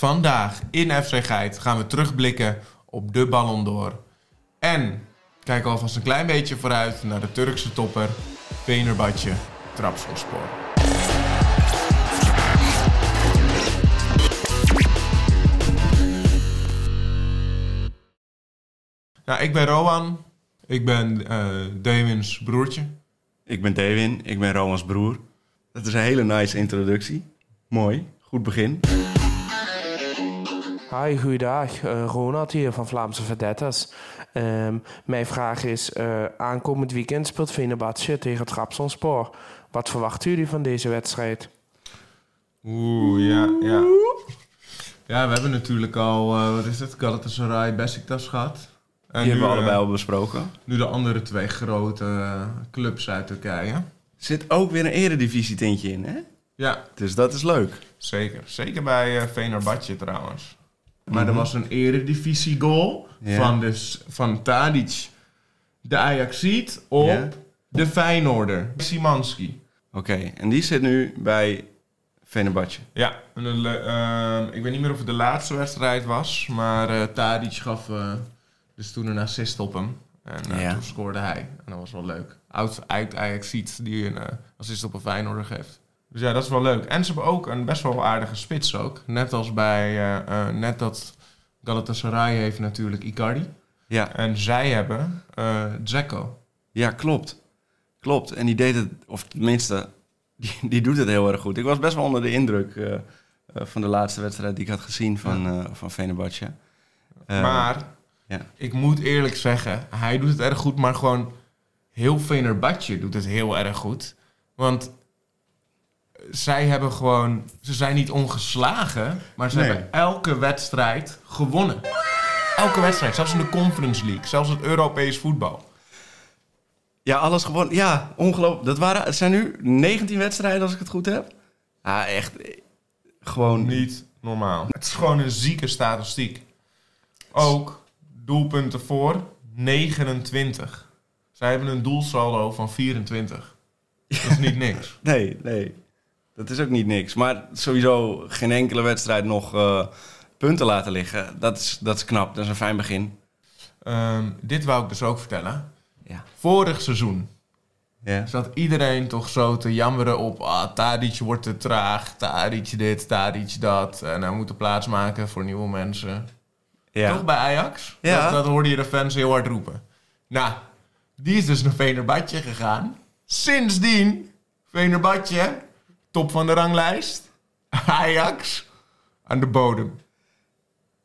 vandaag in FC Geit gaan we terugblikken op de Ballon d'Or. En kijken alvast een klein beetje vooruit naar de Turkse topper Venerbahce Trabzonspor. Nou, ik ben Rowan. Ik ben eh Dewins broertje. Ik ben Dewin, ik ben Romans broer. Dat is een hele nice introductie. Mooi, goed begin. Hi, goeiedag. Eh, Ronald hier van Vlaamse Verdettes. Ehm, mijn vraag is, eh, aankomend weekend speelt Venerbahce tegen Trabzonspor. Wat verwachten jullie van deze wedstrijd? Oeh, ja, ja. Ja, we hebben natuurlijk al, eh, wat is het, Galatasaray, Besiktas gehad. En Die hebben we nu, allebei al besproken. nu de andere twee grote clubs uit Turkije. Er zit ook weer een eredivisie tintje in, hè? Ja, Dus dat is leuk. zeker. Zeker bij eh Venerbahce trouwens. Maar er was een eredivisie goal van, dus, van Tadic, de Ajaxiet, op de Feyenoorder, Simanski. Oké, en die zit nu bij Fenerbahce. Ja, en de ehm, ik weet niet meer of het de laatste wedstrijd was, maar eh Tadic gaf eh, dus toen een assist op hem. En eh, Ja. toen scoorde hij. En dat was wel leuk. Oud, uit Ajax ziet die een assist op een Feyenoorder geeft. Dus ja, dat is wel leuk. En ze hebben ook een best wel aardige spits ook. Net als bij, eh, eh, net dat Galatasaray heeft natuurlijk Icardi. Ja, En zij hebben Dzeko. ja, klopt. Klopt. En die deed het, of tenminste, die, die doet het heel erg goed. Ik was best wel onder de indruk van de laatste wedstrijd die ik had gezien van, eh van Fenerbahce. Eh, maar ja. ik moet eerlijk zeggen, hij doet het erg goed, maar gewoon heel Venerbahce doet het heel erg goed. Want zij hebben gewoon, ze zijn niet ongeslagen, maar ze Nee. hebben elke wedstrijd gewonnen. Elke wedstrijd, zelfs in de Conference League, zelfs het Europees voetbal. Ja, alles gewoon. Ja, ongelooflijk. Dat waren, het zijn nu 19 wedstrijden als ik het goed heb. Ja, echt. eh, Gewoon. Niet normaal. Het is gewoon een zieke statistiek. Ook doelpunten voor 29. Zij hebben een doelsaldo van 24. Dat is niet niks. Nee, nee. Dat is ook niet niks. Maar sowieso geen enkele wedstrijd nog eh, punten laten liggen. Dat is, dat is knap. Dat is een fijn begin. Ehm, dit wou ik dus ook vertellen. Ja. Vorig seizoen Ja. zat iedereen toch zo te jammeren op... Ah, Tadic wordt te traag, Tadic dit, Tadic dat. En hij moet plaats maken voor nieuwe mensen. Toch Ja. bij Ajax? Ja. Dat, dat hoorde je de fans heel hard roepen. Nou, die is dus naar Venerbahce gegaan. Sindsdien, Venerbahce, top van de ranglijst. Ajax, aan de bodem.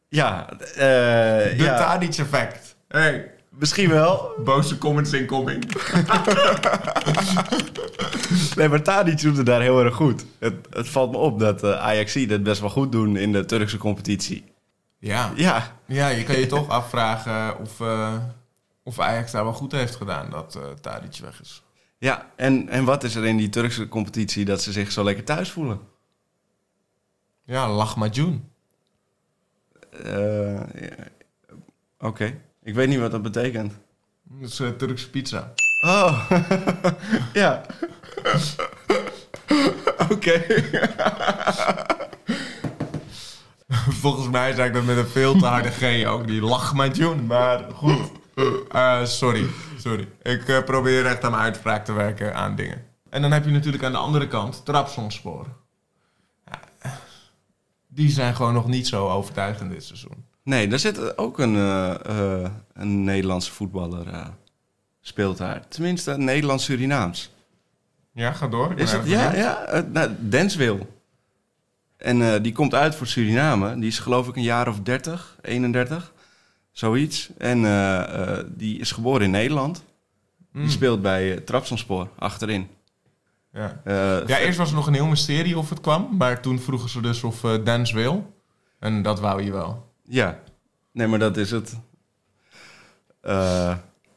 Ja. eh, De ja. Tadic-effect. Hey, Misschien wel. boze comments incoming. Nee, maar Tadic doet het daar heel erg goed. Het, het valt me op dat uh, Ajax het best wel goed doen in de Turkse competitie. Ja. Ja. ja, je kan je toch afvragen of, eh, of Ajax daar wel goed heeft gedaan dat eh Tadic weg is. Ja, en, en wat is er in die Turkse competitie dat ze zich zo lekker thuis voelen? Ja, Lachmajun. Eh, ja. Oké, ik weet niet wat dat betekent. Dat is eh, Turkse pizza. Oh, ja. Oké. Volgens mij zei ik dat met een veel te harde G ook. Die Lachmajun. Maar goed. Eh, sorry, sorry. Ik eh, probeer echt aan mijn uitspraak te werken aan dingen. En dan heb je natuurlijk aan de andere kant Trabzonspor. Ja, die zijn gewoon nog niet zo overtuigend dit seizoen. Nee, daar zit ook een, eh, een Nederlandse voetballer uh, speelt daar. Tenminste, Nederlands-Surinaams. Ja, ga door. Is het? Ja, benieuwd. ja. Uh, nou, Denswil. En uh, die komt uit voor Suriname. Die is geloof ik een jaar of 30, 31. Zoiets. En uh, die is geboren in Nederland. Mm. Die speelt bij uh, Trabzonspor, achterin. Ja. ja, eerst was er nog een heel mysterie of het kwam. Maar toen vroegen ze dus of Dens wil. En dat wou je wel. Ja. Nee, maar dat is het.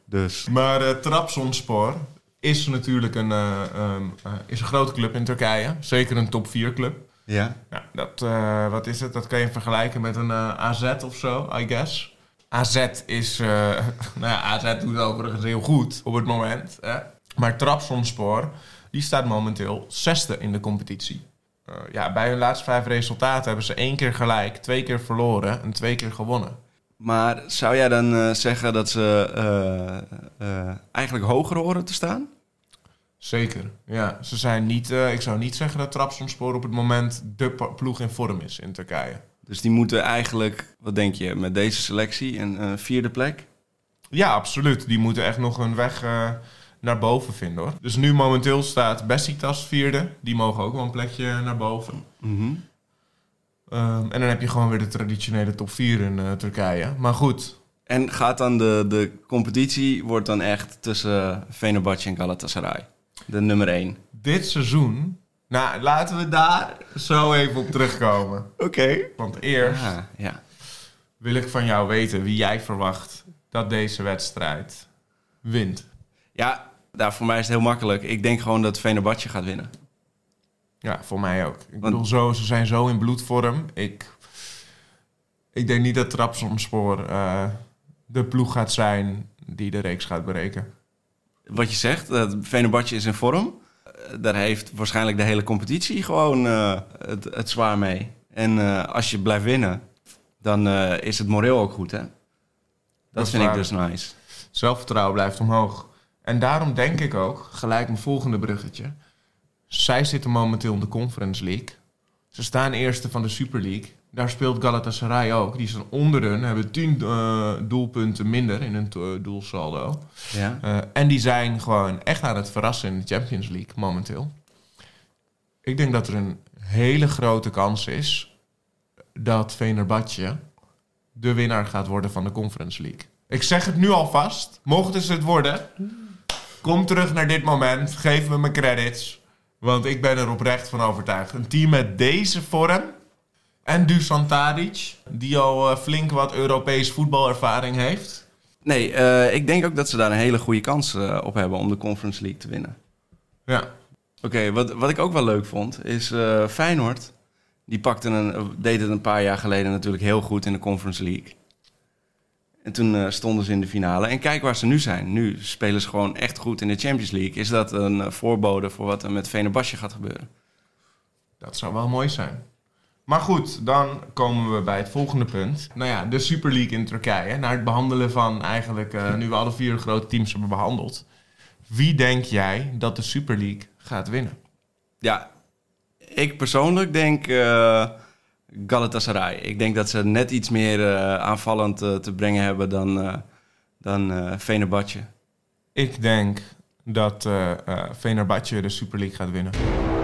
Dus. Maar Trabzonspor is natuurlijk een, uh, um, is een grote club in Turkije. Zeker een top 4 club. Ja. Dat, uh, wat is het? Dat kan je vergelijken met een AZ of zo, I guess. AZ is, uh, nou ja, AZ doet overigens heel goed op het moment. Hè? Maar Trabzonspor, die staat momenteel zesde in de competitie. eh, ja, bij hun laatste vijf resultaten hebben ze één keer gelijk, twee keer verloren en twee keer gewonnen. Maar zou jij dan eh, zeggen dat ze eh, eh, eigenlijk hoger horen te staan? Zeker. Ja, ze zijn niet, eh, ik zou niet zeggen dat Trabzonspor op het moment de ploeg in vorm is in Turkije. Dus die moeten eigenlijk, wat denk je, met deze selectie een vierde plek? Ja, absoluut. Die moeten echt nog een weg eh, naar boven vinden hoor. Dus nu momenteel staat Besiktas vierde. Die mogen ook wel een plekje naar boven. Mhm. Ehm, en dan heb je gewoon weer de traditionele top 4 in eh, Turkije. Maar goed, En gaat dan de, de competitie wordt dan echt tussen Fenerbahce en Galatasaray? De nummer één. dit seizoen... Nou, laten we daar zo even op terugkomen. Oké. Want eerst Ja, ja. wil ik van jou weten wie jij verwacht dat deze wedstrijd wint. Ja, daar voor mij is het heel makkelijk. Ik denk gewoon dat Fenerbahce gaat winnen. Ja, voor mij ook. Ik bedoel, zo, ze zijn zo in bloedvorm. Ik, ik denk niet dat Trabzonspor eh de ploeg gaat zijn die de reeks gaat breken. Wat je zegt, uh, Fenerbahce is in vorm. Eh, daar heeft waarschijnlijk de hele competitie gewoon eh, het, het zwaar mee. En eh, als je blijft winnen, dan is het moreel ook goed, hè? Dat, vind ik dus nice. Zelfvertrouwen blijft omhoog. En daarom denk ik ook, gelijk mijn volgende bruggetje. Zij zitten momenteel in de Conference League. Ze staan eerste van de Super League. Daar speelt Galatasaray ook. Die staan onder hun, hebben tien eh, doelpunten minder in hun doelsaldo. Ja? Eh, en die zijn gewoon echt aan het verrassen in de Champions League momenteel. Ik denk dat er een hele grote kans is dat Venerbatje de winnaar gaat worden van de Conference League. Ik zeg het nu alvast. Mochten ze het worden, kom terug naar dit moment. Geef me mijn credits. Want ik ben er oprecht van overtuigd. Een team met deze vorm en Dusan Tadic, die al eh, flink wat Europees voetbalervaring heeft. Nee, eh, ik denk ook dat ze daar een hele goede kans eh, op hebben om de Conference League te winnen. Ja, Oké, wat, wat ik ook wel leuk vond, is eh, Feyenoord. Die pakte een, deed het een paar jaar geleden natuurlijk heel goed in de Conference League. En toen stonden ze in de finale. En kijk waar ze nu zijn. Nu spelen ze gewoon echt goed in de Champions League. Is dat een voorbode voor wat er met Fenerbahce gaat gebeuren? Dat zou wel mooi zijn. Maar goed, dan komen we bij het volgende punt. Nou ja, de Super League in Turkije. Naar het behandelen van eigenlijk, eh, nu we alle vier grote teams hebben behandeld. Wie denk jij dat de Super League gaat winnen? Ja, ik persoonlijk denk eh, Galatasaray. Ik denk dat ze net iets meer eh, aanvallend te brengen hebben dan, eh dan. Ik denk dat eh Fenerbahce de Super League gaat winnen.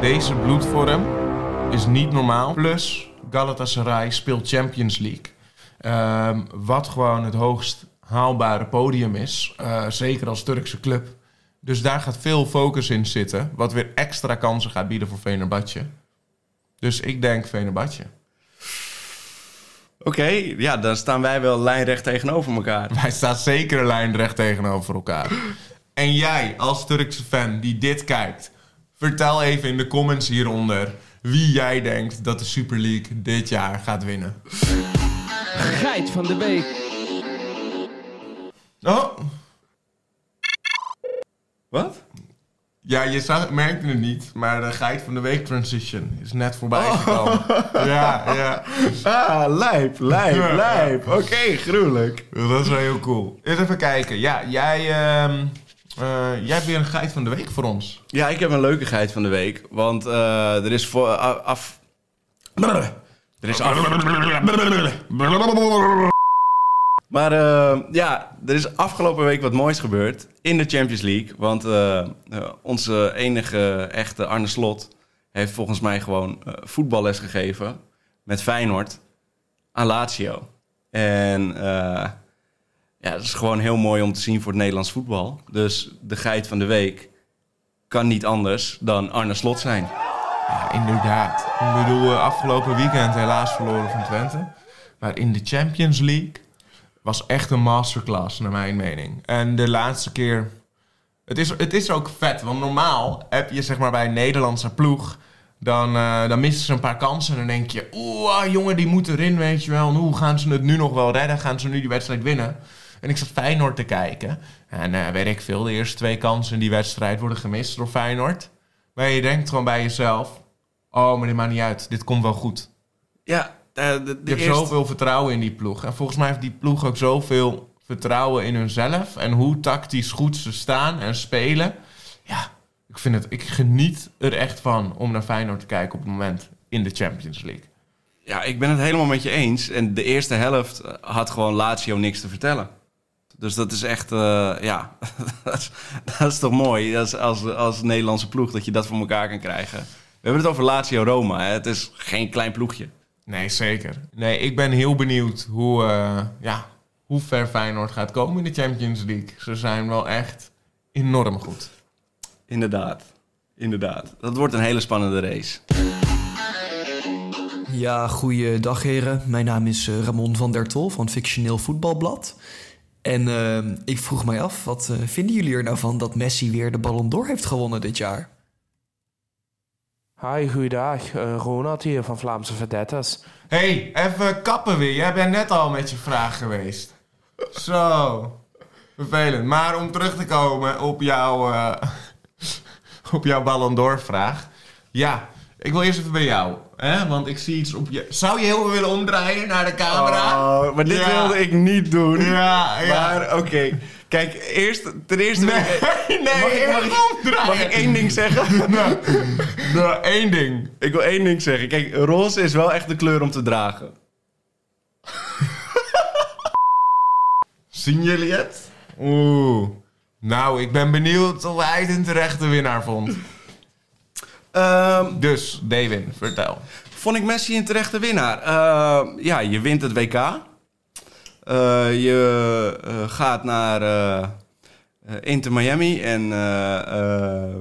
Deze bloedvorm is niet normaal. Plus, Galatasaray speelt Champions League. Ehm, wat gewoon het hoogst haalbare podium is. eh, zeker als Turkse club. Dus daar gaat veel focus in zitten. Wat weer extra kansen gaat bieden voor Fenerbahce. Dus ik denk Fenerbahce. Oké, ja, dan staan wij wel lijnrecht tegenover elkaar. Wij staan zeker lijnrecht tegenover elkaar. En jij, als Turkse fan die dit kijkt, vertel even in de comments hieronder wie jij denkt dat de Super League dit jaar gaat winnen. Geit van de week. Oh, Wat? ja, je zag, merkte het niet, maar de geit van de week transition is net voorbij gekomen. Ja, ja. Ah, lijp, lijp, Ja. lijp. Oké, gruwelijk. Dat is wel heel cool. Eens even kijken. Ja, jij, ehm, eh, jij hebt weer een geit van de week voor ons. Ja, ik heb een leukigheid van de week. Want eh, er is voor af... Er is af... Maar eh, ja, er is afgelopen week wat moois gebeurd in de Champions League. Want onze enige echte Arne Slot heeft volgens mij gewoon voetballes gegeven met Feyenoord aan Lazio. En ja, dat is gewoon heel mooi om te zien voor het Nederlands voetbal. Dus de geit van de week kan niet anders dan Arne Slot zijn. Ja, inderdaad. Ik bedoel, eh, afgelopen weekend helaas verloren van Twente. Maar in de Champions League was echt een masterclass, naar mijn mening. En de laatste keer... Het is, het is ook vet, want normaal heb je zeg maar bij een Nederlandse ploeg... Dan, eh, dan missen ze een paar kansen en dan denk je... Oeh, ah, jongen, die moet erin, weet je wel. En hoe gaan ze het nu nog wel redden? Gaan ze nu die wedstrijd winnen? En ik zat Feyenoord te kijken. En eh, weet ik veel, de eerste twee kansen in die wedstrijd worden gemist door Feyenoord. Maar je denkt gewoon bij jezelf... Oh, maar dit maakt niet uit. Dit komt wel goed. Ja, eh, de, de Je hebt zoveel vertrouwen in die ploeg. En volgens mij heeft die ploeg ook zoveel vertrouwen in hunzelf. En hoe tactisch goed ze staan en spelen. Ja, ik, vind het, ik geniet er echt van om naar Feyenoord te kijken op het moment in de Champions League. Ja, ik ben het helemaal met je eens. En de eerste helft eh, had gewoon Lazio niks te vertellen. Dus dat is echt, eh, ja, dat, is, dat is toch mooi dat is als, als Nederlandse ploeg dat je dat voor elkaar kan krijgen. We hebben het over Lazio-Roma. hè. Het is geen klein ploegje. Nee, zeker. Nee, ik ben heel benieuwd hoe, eh, ja, hoe ver Feyenoord gaat komen in de Champions League. Ze zijn wel echt enorm goed. Inderdaad, inderdaad. Dat wordt een hele spannende race. Ja, goeiedag heren. Mijn naam is eh, Ramon van der Tol van Fictioneel Voetbalblad. En eh, ik vroeg mij af, wat eh, vinden jullie er nou van dat Messi weer de Ballon d'Or heeft gewonnen dit jaar? Hi, goeiedag. Eh, Ronald hier van Vlaamse Verdetters. hey, even kappen weer. Jij bent net al met je vraag geweest. Zo. Vervelend. Maar om terug te komen op jouw, eh, op jouw Ballon d'Or vraag. Ja, ik wil eerst even bij jou. Hè? Want ik zie iets op je... Zou je heel veel willen omdraaien naar de camera? Oh, maar dit Ja. wilde ik niet doen. Ja, ja. Maar oké, kijk, eerst, ten eerste... Nee, nee, mag, ik, mag, ik, mag ik één ding zeggen? Nou, nou, één ding. Ik wil één ding zeggen. Kijk, roze is wel echt de kleur om te dragen. Zien jullie het? Oeh. Nou, ik ben benieuwd of hij het een terechte winnaar vond. Ehm, Dus, Dewin, vertel. vond ik Messi een terechte winnaar? Eh, ja, je wint het WK. Eh, je eh, gaat naar eh, Inter Miami. En, eh, eh,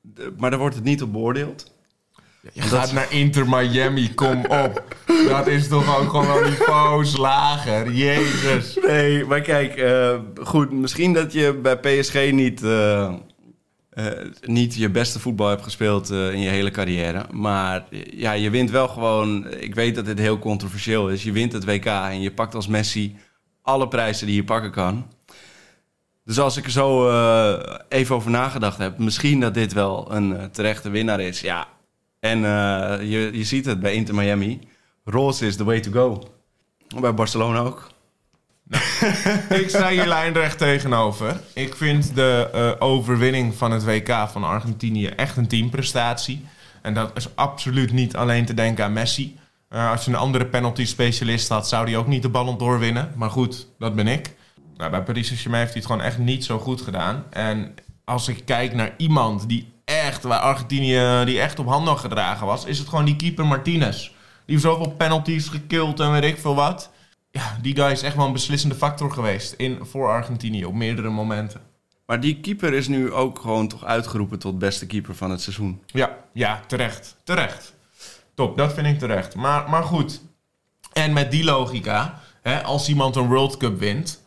de- maar daar wordt het niet op beoordeeld. Je gaat naar Inter Miami, kom op. Dat is toch ook gewoon niveaus lager. Jezus. Nee, maar kijk, eh, goed, misschien dat je bij PSG niet, eh, eh, niet je beste voetbal hebt gespeeld in je hele carrière. Maar ja, je wint wel gewoon, ik weet dat dit heel controversieel is, je wint het WK en je pakt als Messi alle prijzen die je pakken kan. Dus als ik er zo even over nagedacht heb, misschien dat dit wel een terechte winnaar is. Ja, en eh, je, je ziet het bij Inter Miami. Roze is the way to go. Bij Barcelona ook. Ik sta hier lijnrecht tegenover. Ik vind de eh, overwinning van het WK van Argentinië echt een teamprestatie. En dat is absoluut niet alleen te denken aan Messi. Eh, als je een andere penalty specialist had, zou hij ook niet de ballon doorwinnen. Maar goed, dat ben ik. Nou, bij Paris Saint-Germain heeft hij het gewoon echt niet zo goed gedaan. En als ik kijk naar iemand die echt, waar Argentinië die echt op handen gedragen was, is het gewoon die keeper Martinez. Die heeft zoveel penalties gekild en weet ik veel wat. Ja, die guy is echt wel een beslissende factor geweest in, voor Argentinië op meerdere momenten. Maar die keeper is nu ook gewoon toch uitgeroepen tot beste keeper van het seizoen. Ja, ja, terecht. Terecht. Top, dat vind ik terecht. Maar, maar goed. En met die logica, hè, als iemand een World Cup wint,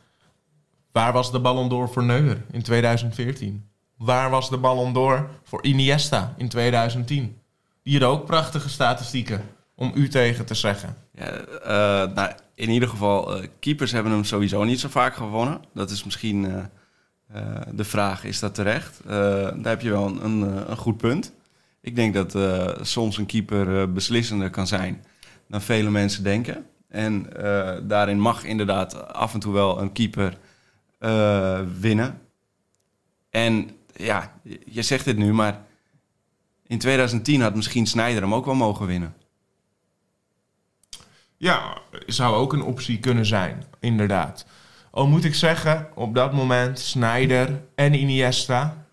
waar was de Ballon d'Or voor Neuer in 2014? Waar was de Ballon d'Or voor Iniesta in 2010? Die had ook prachtige statistieken, om u tegen te zeggen. Ja, eh, nou, in ieder geval, eh, keepers hebben hem sowieso niet zo vaak gewonnen. Dat is misschien eh, de vraag, is dat terecht? Daar heb je wel een, een, een goed punt. Ik denk dat soms een keeper beslissender kan zijn dan vele mensen denken. En daarin mag inderdaad af en toe wel een keeper winnen. En ja, je zegt dit nu, maar in 2010 had misschien Sneijder hem ook wel mogen winnen. Ja, zou ook een optie kunnen zijn, inderdaad. Al moet ik zeggen, op dat moment Snyder en Iniesta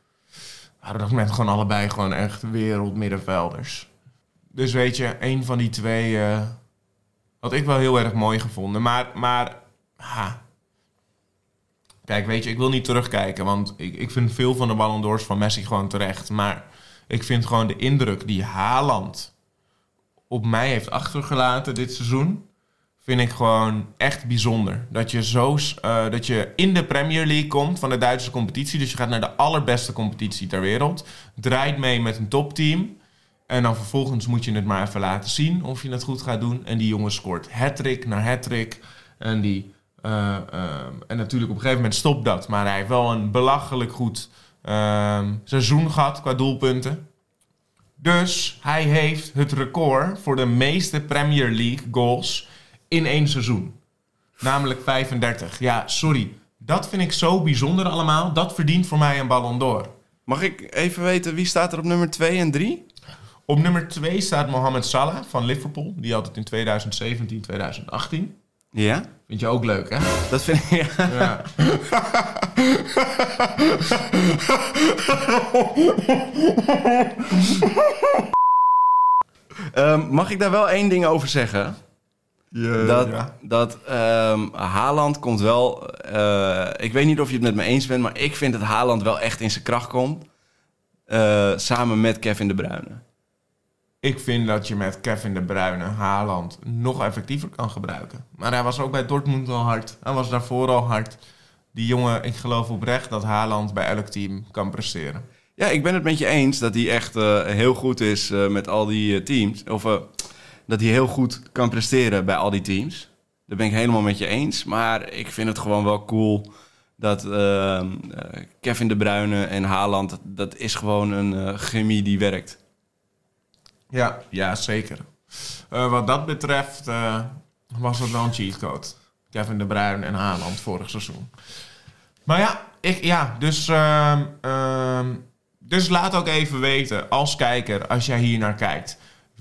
op dat moment gewoon allebei gewoon echt wereldmiddenvelders. Dus weet je, een van die twee eh, had ik wel heel erg mooi gevonden. Maar, maar ha. Kijk, weet je, ik wil niet terugkijken, want ik, ik vind veel van de Ballon d'Ors van Messi gewoon terecht. Maar ik vind gewoon de indruk die Haaland op mij heeft achtergelaten dit seizoen, vind ik gewoon echt bijzonder. Dat je, zo, eh, dat je in de Premier League komt van de Duitse competitie. Dus je gaat naar de allerbeste competitie ter wereld. Draait mee met een topteam. En dan vervolgens moet je het maar even laten zien of je het goed gaat doen. En die jongen scoort hat-trick naar hat-trick. En, die, eh, eh, en natuurlijk op een gegeven moment stopt dat. Maar hij heeft wel een belachelijk goed eh, seizoen gehad qua doelpunten. Dus hij heeft het record voor de meeste Premier League goals in één seizoen. Namelijk 35. Ja, sorry. Dat vind ik zo bijzonder allemaal. Dat verdient voor mij een Ballon d'Or. Mag ik even weten wie staat er op nummer 2 en 3? Op nummer 2 staat Mohamed Salah van Liverpool. Die had het in 2017, 2018. Ja, Vind je ook leuk, hè? dat vind ik. Ja. Ja. Ehm, mag ik daar wel één ding over zeggen? dat ja. dat ehm, Haaland komt wel. eh, ik weet niet of je het met me eens bent, maar ik vind dat Haaland wel echt in zijn kracht komt. eh, samen met Kevin de Bruyne. Ik vind dat je met Kevin de Bruyne Haaland nog effectiever kan gebruiken. Maar hij was ook bij Dortmund al hard. Hij was daarvoor al hard. Die jongen, ik geloof oprecht dat Haaland bij elk team kan presteren. Ja, ik ben het met je eens dat hij echt eh, heel goed is eh, met al die eh, teams. Of dat hij heel goed kan presteren bij al die teams. Dat ben ik helemaal met je eens. Maar ik vind het gewoon wel cool dat Kevin de Bruyne en Haaland... dat, is gewoon een chemie die werkt. Ja, ja zeker. Eh, wat dat betreft eh, was het wel een cheatcode. Kevin de Bruyne en Haaland vorig seizoen. Maar ja, ik, ja dus, ehm, ehm, dus laat ook even weten als kijker, als jij hier naar kijkt.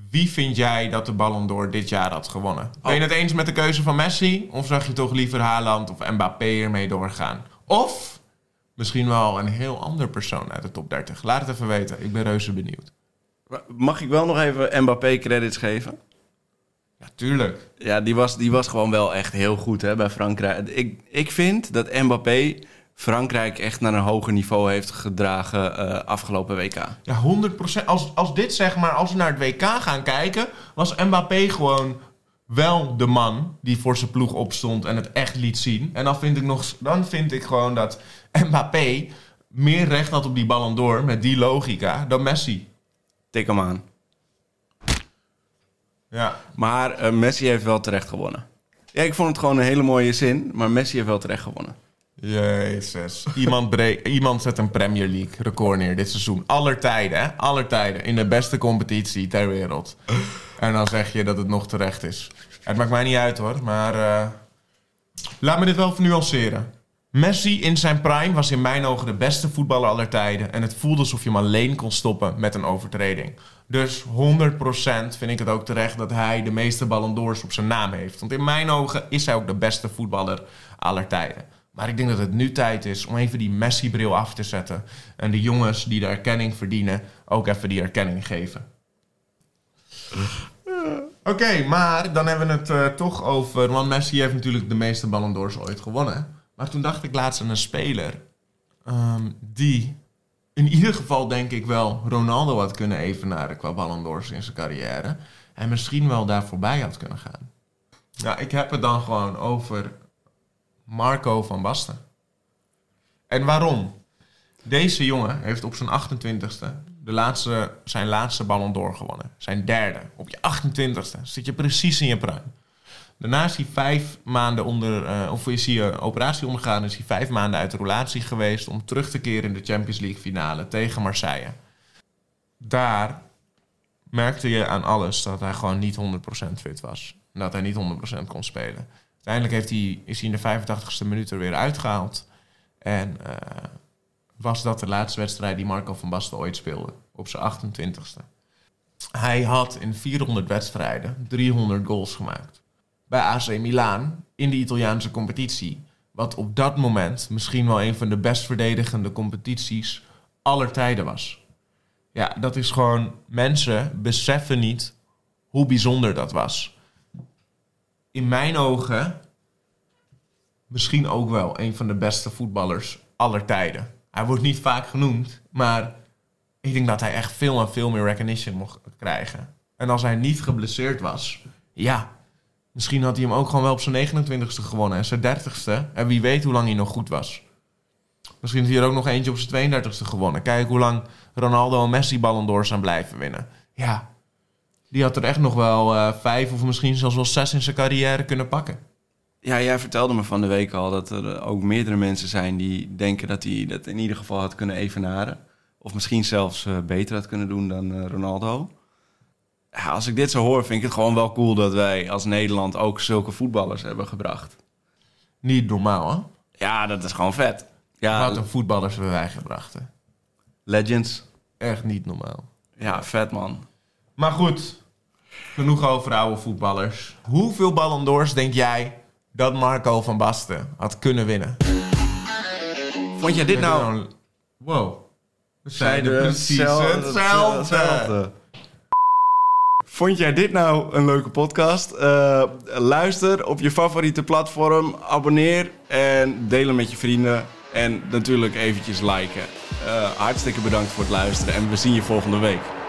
Wie vind jij dat de Ballon d'Or dit jaar had gewonnen? Ben je het eens met de keuze van Messi? Of zag je toch liever Haaland of Mbappé ermee doorgaan? Of misschien wel een heel ander persoon uit de top 30? Laat het even weten. Ik ben reuze benieuwd. Mag ik wel nog even Mbappé credits geven? Ja, tuurlijk. Ja, die was, die was gewoon wel echt heel goed hè, bij Frankrijk. Ik, ik vind dat Mbappé Frankrijk echt naar een hoger niveau heeft gedragen eh, afgelopen WK. Ja, 100%. Als, als dit zeg maar, als we naar het WK gaan kijken, was Mbappé gewoon wel de man die voor zijn ploeg opstond en het echt liet zien. En dan vind ik, nog, dan vind ik gewoon dat Mbappé meer recht had op die Ballon d'Or met die logica dan Messi. Tik hem aan. Ja. Maar eh, Messi heeft wel terecht gewonnen. Ja, ik vond het gewoon een hele mooie zin, maar Messi heeft wel terecht gewonnen. Jezus. Iemand, iemand zet een Premier League record neer dit seizoen. Aller tijden, hè? Aller tijden. In de beste competitie ter wereld. En dan zeg je dat het nog terecht is. Het maakt mij niet uit hoor, maar eh, laat me dit wel nuanceren. Messi in zijn prime was in mijn ogen de beste voetballer aller tijden. En het voelde alsof je hem alleen kon stoppen met een overtreding. Dus 100% vind ik het ook terecht dat hij de meeste Ballon d'Ors op zijn naam heeft. Want in mijn ogen is hij ook de beste voetballer aller tijden. Maar ik denk dat het nu tijd is om even die Messi-bril af te zetten. En de jongens die de erkenning verdienen, ook even die erkenning geven. Oké, maar dan hebben we het eh, toch over... Want Messi heeft natuurlijk de meeste Ballon d'Ors ooit gewonnen. Maar toen dacht ik laatst aan een speler... ehm, die in ieder geval denk ik wel Ronaldo had kunnen evenaren qua Ballon d'Ors in zijn carrière. En misschien wel daar voorbij had kunnen gaan. Ja, ik heb het dan gewoon over Marco van Basten. En waarom? Deze jongen heeft op zijn 28ste de laatste, zijn laatste Ballon d'Or gewonnen. Zijn derde. Op je 28ste zit je precies in je prime. Daarna is hij vijf maanden onder, eh, of een operatie ondergaan, is hij vijf maanden uit de relatie geweest om terug te keren in de Champions League finale tegen Marseille. Daar merkte je aan alles dat hij gewoon niet 100% fit was. Dat hij niet 100% kon spelen. Uiteindelijk heeft hij, is hij in de 85ste minuut er weer uitgehaald. En eh, was dat de laatste wedstrijd die Marco van Basten ooit speelde. Op zijn 28ste. Hij had in 400 wedstrijden 300 goals gemaakt. Bij AC Milaan in de Italiaanse competitie. Wat op dat moment misschien wel een van de best verdedigende competities aller tijden was. Ja, dat is gewoon... Mensen beseffen niet hoe bijzonder dat was. In mijn ogen misschien ook wel een van de beste voetballers aller tijden. Hij wordt niet vaak genoemd, maar ik denk dat hij echt veel en veel meer recognition mocht krijgen. En als hij niet geblesseerd was, ja, misschien had hij hem ook gewoon wel op zijn 29ste gewonnen en zijn 30ste. En wie weet hoe lang hij nog goed was. Misschien heeft hij er ook nog eentje op zijn 32ste gewonnen. Kijk hoe lang Ronaldo en Messi Ballon d'Or zijn blijven winnen. Ja, die had er echt nog wel eh, vijf of misschien zelfs wel zes in zijn carrière kunnen pakken. Ja, jij vertelde me van de week al dat er ook meerdere mensen zijn die denken dat hij dat in ieder geval had kunnen evenaren. Of misschien zelfs eh, beter had kunnen doen dan eh, Ronaldo. Ja, als ik dit zo hoor, vind ik het gewoon wel cool dat wij als Nederland ook zulke voetballers hebben gebracht. Niet normaal, hè? Ja, dat is gewoon vet. Ja, Wat een voetballers hebben wij gebracht. hè. legends. Echt niet normaal. Ja, vet man. Maar goed, genoeg over oude voetballers. Hoeveel Ballon d'Ors denk jij dat Marco van Basten had kunnen winnen? Vond jij dit nou... Wow. We zeiden Zeiden precies hetzelfde- hetzelfde. Vond jij dit nou een leuke podcast? Eh, luister op je favoriete platform, abonneer en deel hem met je vrienden. En natuurlijk eventjes liken. Eh, hartstikke bedankt voor het luisteren en we zien je volgende week.